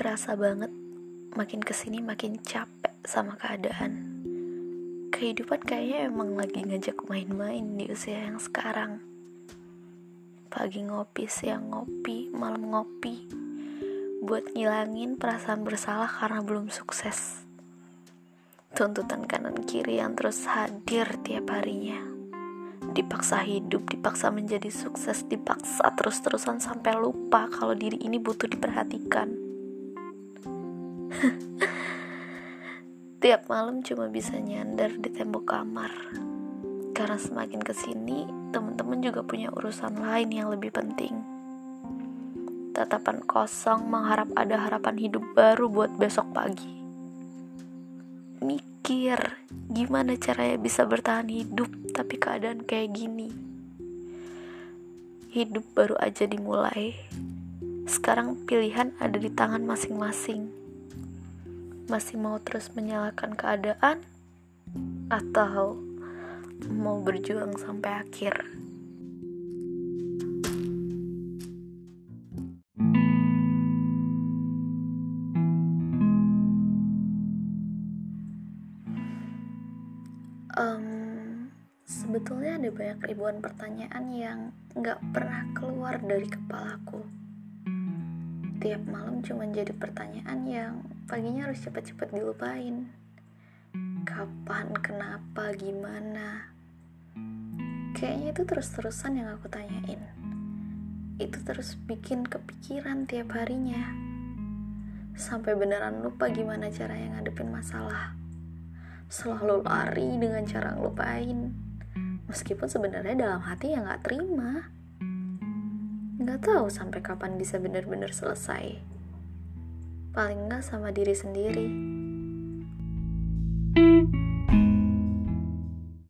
kerasa banget makin ke sini makin capek sama keadaan. Kehidupan kayaknya emang lagi ngajak main-main di usia yang sekarang. Pagi ngopi, siang ngopi, malam ngopi. Buat ngilangin perasaan bersalah karena belum sukses. Tuntutan kanan kiri yang terus hadir tiap harinya. Dipaksa hidup, dipaksa menjadi sukses, dipaksa terus-terusan sampai lupa kalau diri ini butuh diperhatikan Tiap malam cuma bisa nyandar di tembok kamar. Karena semakin ke sini, teman-teman juga punya urusan lain yang lebih penting. Tatapan kosong mengharap ada harapan hidup baru buat besok pagi. Mikir, gimana caranya bisa bertahan hidup tapi keadaan kayak gini. Hidup baru aja dimulai. Sekarang pilihan ada di tangan masing-masing masih mau terus menyalahkan keadaan atau mau berjuang sampai akhir. Um, sebetulnya ada banyak ribuan pertanyaan yang gak pernah keluar dari kepalaku tiap malam cuma jadi pertanyaan yang paginya harus cepat-cepat dilupain. Kapan, kenapa, gimana? Kayaknya itu terus-terusan yang aku tanyain. Itu terus bikin kepikiran tiap harinya. Sampai beneran lupa gimana cara yang ngadepin masalah. Selalu lari dengan cara ngelupain. Meskipun sebenarnya dalam hati ya gak terima nggak tahu sampai kapan bisa benar-benar selesai. Paling nggak sama diri sendiri.